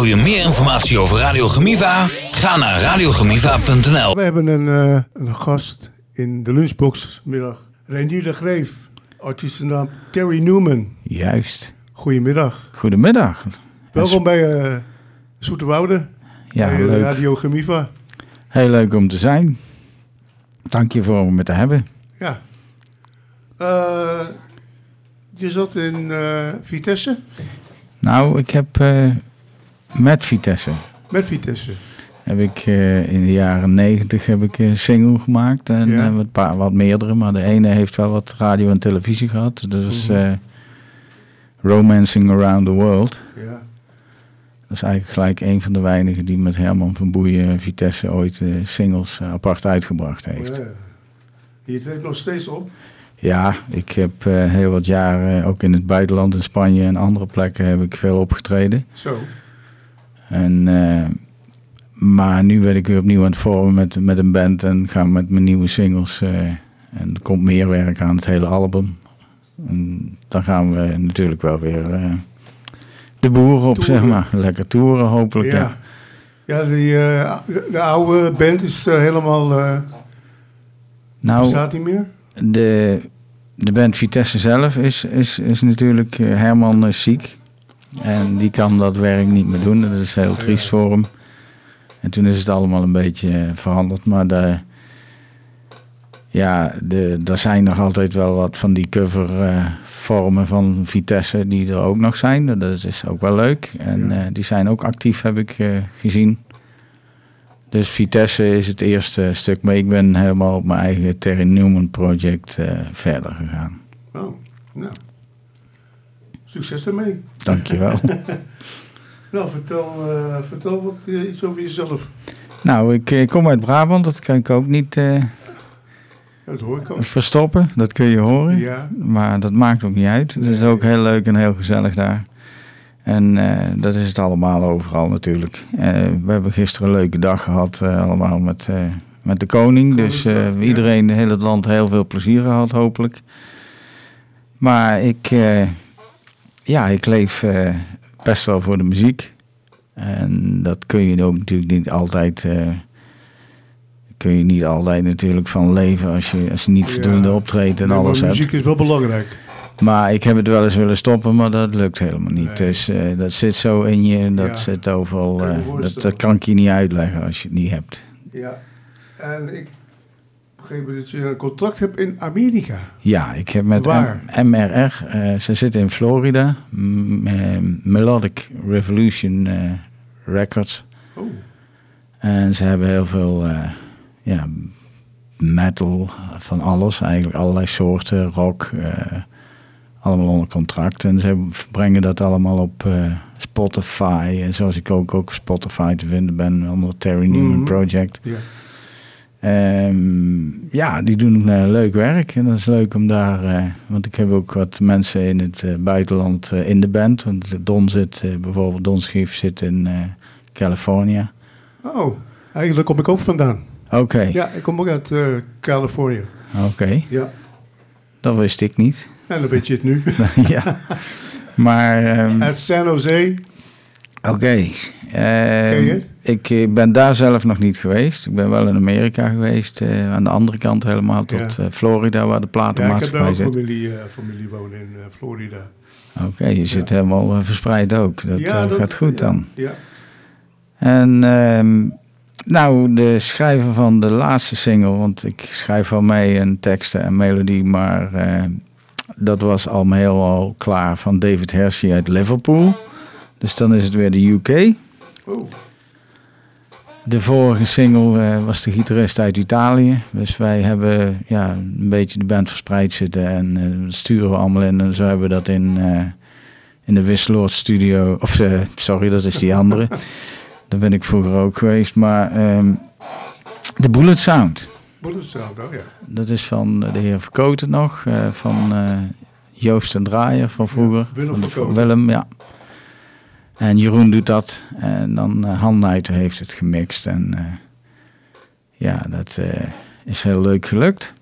Wil je meer informatie over Radio Gemiva? Ga naar radiogemiva.nl. We hebben een, eh, een gast in de lunchbox middag. Renier de Greef, artiestennaam Terry Newman. Juist. Goedemiddag. Goedemiddag. Welkom bij Zoeterwoude, Ja, bij leuk. Radio Gemiva. Heel leuk om te zijn. Dank je voor me te hebben. Ja. Eh, je zat in Vitesse? Nou, ik heb eh, met Vitesse Met Vitesse. heb ik eh, in de jaren negentig heb ik een single gemaakt en Ja. wat, paar, wat meerdere, maar de ene heeft wel wat radio en televisie gehad. Dat is Mhm. eh, Romancing Around the World. Ja. Dat is eigenlijk gelijk een van de weinigen die met Herman van Boeien Vitesse ooit eh, singles apart uitgebracht heeft. Ja. Je treedt nog steeds op. Ja, ik heb heel wat jaren ook in het buitenland, in Spanje en andere plekken, heb ik veel opgetreden. Zo. En, eh, maar nu ben ik weer opnieuw aan het vormen met, met een band en ga met mijn nieuwe singles. eh, en er komt meer werk aan het hele album. En dan gaan we natuurlijk wel weer eh, de boeren op, Toeren. zeg maar. Lekker toeren, hopelijk. Ja. Ja. Ja, die, de, de oude band is helemaal... Nou, bestaat niet meer? De, de band Vitesse zelf is, is, is natuurlijk... Herman is ziek. En die kan dat werk niet meer doen. Dat is heel triest voor hem. En toen is het allemaal een beetje eh, veranderd. Maar de, ja, de, er zijn nog altijd wel wat van die covervormen van Vitesse die er ook nog zijn. Dat is ook wel leuk. En eh, die zijn ook actief, heb ik eh, gezien. Dus Vitesse is het eerste stuk. Maar ik ben helemaal op mijn eigen Terry Newman project eh, verder gegaan. Oh, nou. Succes ermee. Dankjewel. Nou, vertel, eh, vertel wat, eh, iets over jezelf. nou, ik eh, kom uit Brabant. Dat kan ik ook niet dat hoor ik ook. verstoppen. Dat kun je horen. Ja, Maar dat maakt ook niet uit. Het is ook heel leuk en heel gezellig daar. En dat is het allemaal overal natuurlijk. We hebben gisteren een leuke dag gehad, eh, allemaal met, met de koning. Dus iedereen in heel het land heel veel plezier gehad, hopelijk. Maar ik, ja, ik leef eh, best wel voor de muziek. En dat kun je ook natuurlijk niet altijd... eh, kun je niet altijd natuurlijk van leven als je, als je niet Ja. voldoende optreedt en Nee, alles hebt. muziek is wel belangrijk. Maar ik heb het wel eens willen stoppen, maar dat lukt helemaal niet. Nee. Dus eh, dat zit zo in je, dat Ja. zit overal. Kan dat, dat kan ik je niet uitleggen als je het niet hebt. Ja. En ik begreep dat je een contract hebt in Amerika. Ja, ik heb met Waar? M- MRR, eh, ze zitten in Florida, M- eh, Melodic Revolution eh, Records. Oh, En ze hebben heel veel ja, metal, van alles, eigenlijk allerlei soorten, rock, allemaal onder contract. En ze brengen dat allemaal op Spotify, en zoals ik ook, ook op Spotify te vinden ben, onder Terry Newman Mhm. Project. ja. Ehm, ja, die doen eh, leuk werk en dat is leuk om daar, eh, want ik heb ook wat mensen in het eh, buitenland in de band. Want Don zit, bijvoorbeeld Don Schief zit in Californië. Oh, eigenlijk kom ik ook vandaan. Oké, Ja, ik kom ook uit Californië. oké, Ja. dat wist ik niet. En dan weet je het nu. ja, maar ehm, uit San Jose. Oké. Ehm, Ken je het? ik eh, ben daar zelf nog niet geweest. Ik ben wel in Amerika geweest, eh, aan de andere kant helemaal tot Ja. eh, Florida, waar de Ja, ik heb daar platenmaatschappij ook zit. familie, familie wonen in Florida. Oké, je zit helemaal verspreid ook. Dat, Ja, dat- gaat goed dan. Ja. En ehm, nou, de schrijver van de laatste single, want ik schrijf wel mee een teksten en melodie, maar dat was al helemaal klaar van David Hershey uit Liverpool. Dus dan is het weer de UK. Oh, De vorige single eh, was de gitarist uit Italië. Dus wij hebben ja, een beetje de band verspreid zitten en eh, dat sturen we allemaal in. En zo hebben we dat in, eh, in de Wisseloord studio. Of sorry, dat is die andere. Daar ben ik vroeger ook geweest. Maar ehm, de Bullet Sound. Bullet Sound, oh ja. Dat is van de heer Verkoten nog. van Joost en Draaier van vroeger. Willem Van de-. Willem, ja. En Jeroen doet dat. En dan uh, Han Nuiten heeft het gemixt. En eh, ja, dat eh, is heel leuk gelukt.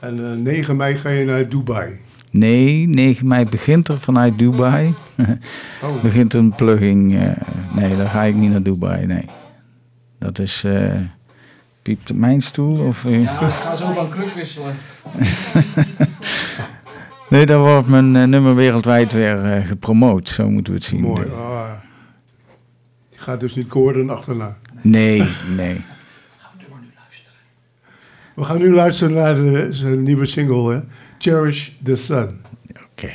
En eh 9 mei ga je naar Dubai. Nee, 9 mei begint er vanuit Dubai. Oh, begint een plugging. eh, nee, dan ga ik niet naar Dubai, nee. Dat is... eh piept mijn stoel? Of? Ja, ik ga zo van club wisselen. Nee, dan wordt mijn eh, nummer wereldwijd weer eh, gepromoot. Zo moeten we het zien. mooi. Ah. Je gaat dus niet Gordon achterna. Nee, nee. We gaan nu luisteren naar de, zijn nieuwe single, hè? Cherish the Sun. Oké.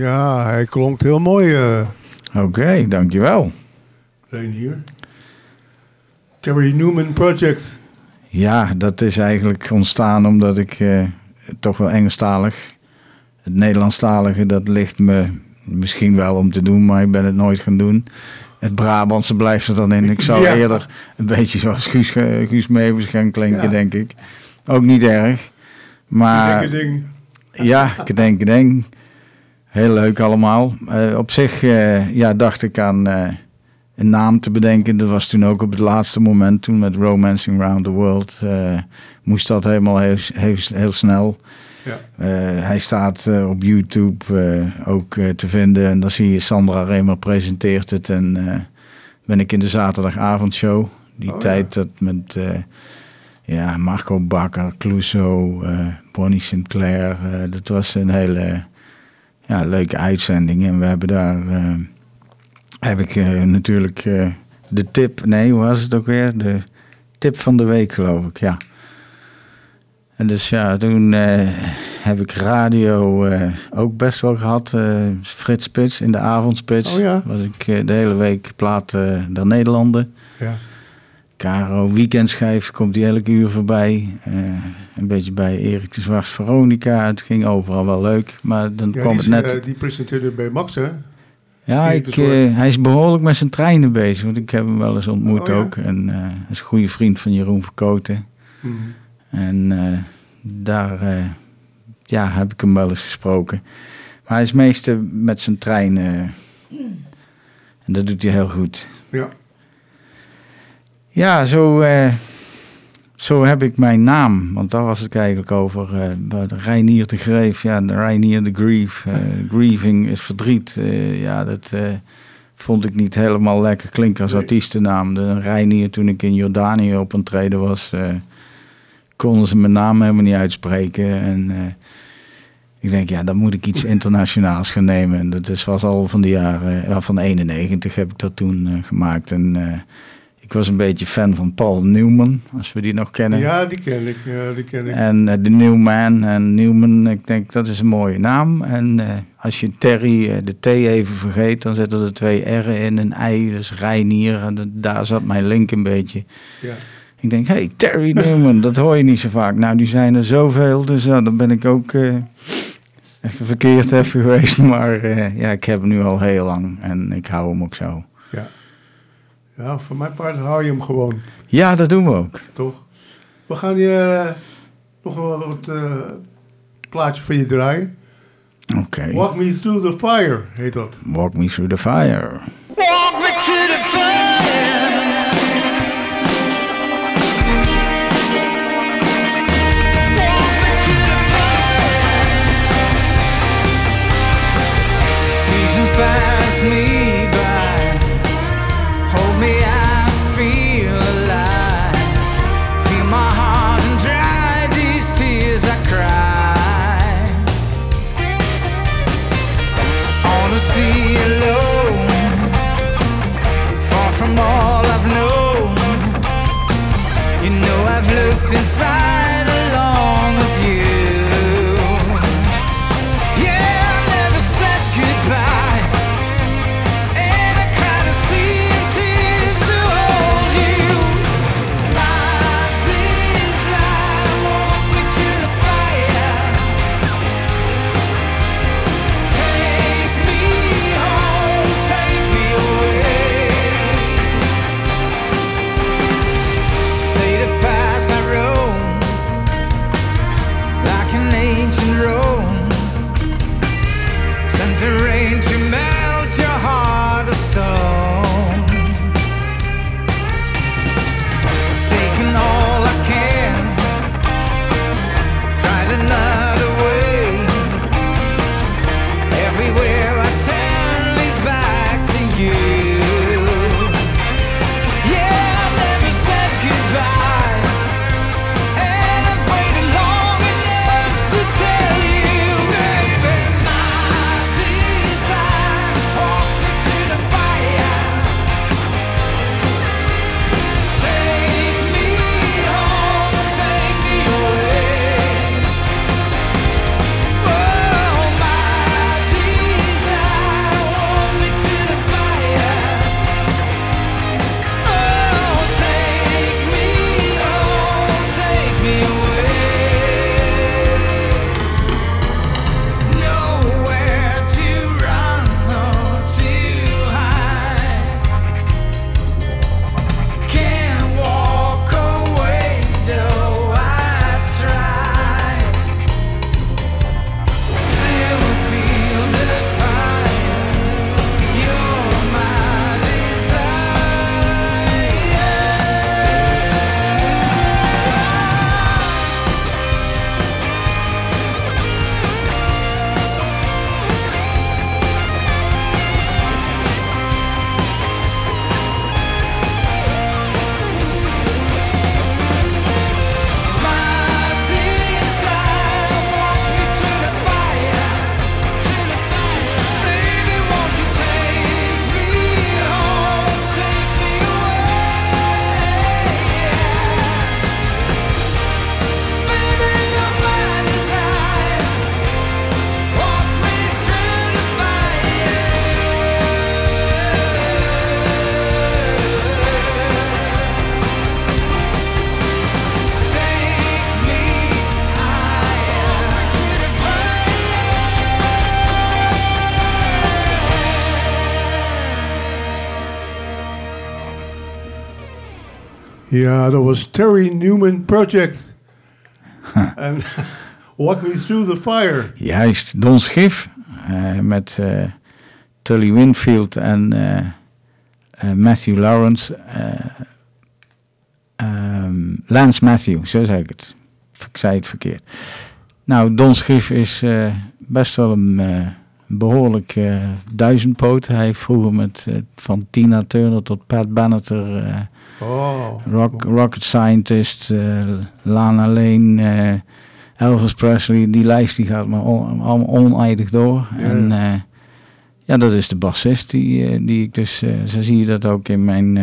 Ja, hij klonk heel mooi, eh Oké, dankjewel. Reinier. Terry Newman Project. Ja, dat is eigenlijk ontstaan omdat ik eh, toch wel Engelstalig. Het Nederlandstalige, dat ligt me misschien wel om te doen, maar ik ben het nooit gaan doen. Het Brabantse blijft er dan in. Ik zou Ja. eerder een beetje zoals Guus, Guus Meeuwis gaan klinken, Ja. denk ik. Ook niet erg. Maar Dikke ding. ja, kedeng, kedeng. Heel leuk allemaal. Eh, op zich eh, ja, dacht ik aan eh, een naam te bedenken. Dat was toen ook op het laatste moment, toen met Romancing Around the World, moest dat helemaal heel, heel, heel snel. Ja. Hij staat op YouTube ook te vinden. En dan zie je Sandra Remer presenteert het. En ben ik in de zaterdagavondshow. Die Oh, tijd dat met ja, Marco Bakker, Clouseau, Bonnie Sinclair. dat was een hele ja, leuke uitzending. En we hebben daar... eh, heb ik eh, natuurlijk eh, de tip... Nee, hoe was het ook weer? De tip van de week, geloof ik, ja. En dus ja, toen eh, heb ik radio eh, ook best wel gehad. eh, Frits Spits in de avondspits. Oh ja. Was ik de hele week plaat der Nederlanden. Ja. Caro Weekendschijf komt die elke uur voorbij. Eh, een beetje bij Erik de Zwart Veronica. Het ging overal wel leuk. Maar dan Ja, kwam het net... eh, die presenteerde bij Max, hè? ja, ik, eh, hij is behoorlijk met zijn treinen bezig. Want ik heb hem wel eens ontmoet Oh ja. ook. En hij is een goede vriend van Jeroen Verkoten. Mhm. En daar ja, heb ik hem wel eens gesproken. Maar hij is meestal met zijn trein. eh, en dat doet hij heel goed. Ja. Ja, zo, eh, zo heb ik mijn naam. Want daar was het eigenlijk over. de Reinier de Greef. Ja, de Reinier de Grief. eh, grieving is verdriet. ja, dat vond ik niet helemaal lekker klinken als Nee. artiestennaam. De Reinier, toen ik in Jordanië op een treden was... konden ze mijn naam helemaal niet uitspreken. En ik denk, ja, dan moet ik iets internationaals gaan nemen. En dat is, was al van de jaren, ja, van 91 heb ik dat toen gemaakt. En ik was een beetje fan van Paul Newman, als we die nog kennen. ja, die ken ik. Ja, die ken ik. En eh, de Newman en Newman, ik denk dat is een mooie naam. En eh, als je Terry, eh, de T even vergeet, dan zitten er twee R'en in, een I, dus Reinier. En daar zat mijn link een beetje. ja. Ik denk, hey, Terry Newman, dat hoor je niet zo vaak. Nou, die zijn er zoveel, dus ja, dan ben ik ook eh, even verkeerd even geweest. Maar eh, ja, ik heb hem nu al heel lang en ik hou hem ook zo. ja. Ja, voor mijn part hou je hem gewoon, Ja, dat doen we ook. toch? We gaan je eh, nog wel wat eh, plaatje van je draaien. Oké. Walk Me Through the Fire heet dat. Walk me through the fire. Walk me to the fire. Ja, dat was Terry Newman Project. En Walk Me Through the Fire. Juist, Don Schiff eh, met eh, Tully Winfield en eh, Matthew Lawrence. eh, ehm, Lance Matthew, zo zeg ik het. Ik zei het verkeerd. Nou, Don Schiff is best wel een behoorlijk eh, duizendpoot. Hij heeft vroeger met, eh, van Tina Turner tot Pat Benatar... eh, Oh. Rock, rocket Scientist, Lana Lane, Elvis Presley. Die lijst die gaat maar on- allemaal oneindig door. Ja. En ja, dat is de bassist die, die ik dus... zo zie je dat ook in mijn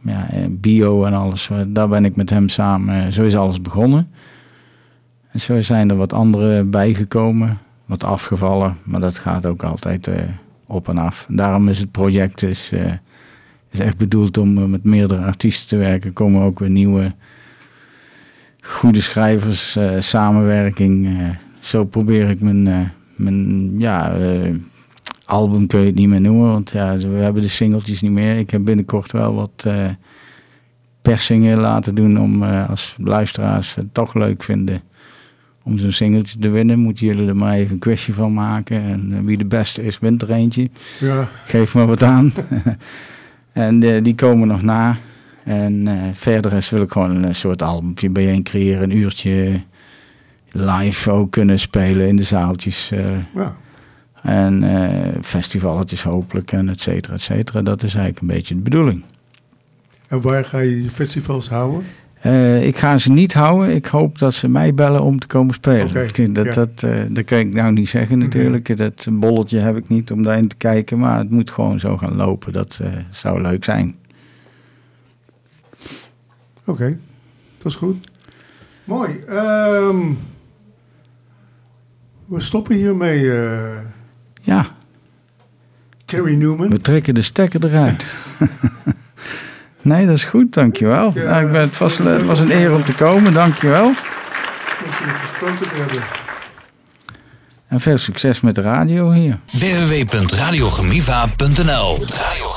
ja, bio en alles. Daar ben ik met hem samen... zo is alles begonnen. En zo zijn er wat anderen bijgekomen. Wat afgevallen. Maar dat gaat ook altijd eh, op en af. Daarom is het project dus, eh, is echt bedoeld om eh, met meerdere artiesten te werken. Er komen ook weer nieuwe goede schrijvers, samenwerking. zo probeer ik mijn, mijn ja, album kun je het niet meer noemen. Want ja, we hebben de singeltjes niet meer. Ik heb binnenkort wel wat persingen laten doen om als luisteraars het toch leuk vinden om zo'n singeltje te winnen, moeten jullie er maar even een quizje van maken. En eh, wie de beste is, wint er eentje. Ja, Geef maar wat aan. en eh, die komen nog na. En eh, verder is wil ik gewoon een soort albumpje bijeen creëren. Een uurtje live ook kunnen spelen in de zaaltjes. eh, ja. en festivaletjes hopelijk en et cetera, et cetera. Dat is eigenlijk een beetje de bedoeling. En waar ga je die festivals houden? Eh, ik ga ze niet houden. Ik hoop dat ze mij bellen om te komen spelen. Dat, ja. dat, eh, dat kan ik nou niet zeggen natuurlijk. Dat bolletje heb ik niet om daarin te kijken. Maar het moet gewoon zo gaan lopen. Dat eh, zou leuk zijn. Oké, dat is goed. Mooi. ehm, we stoppen hiermee, eh Ja, Terry Newman. we trekken de stekker eruit. nee, dat is goed. Dankjewel. Ja. Nou, ik ben, het, was, het was een eer om te komen. Dankjewel. Je gesproken te hebben. En veel succes met de radio hier. www.radiogemiva.nl Radio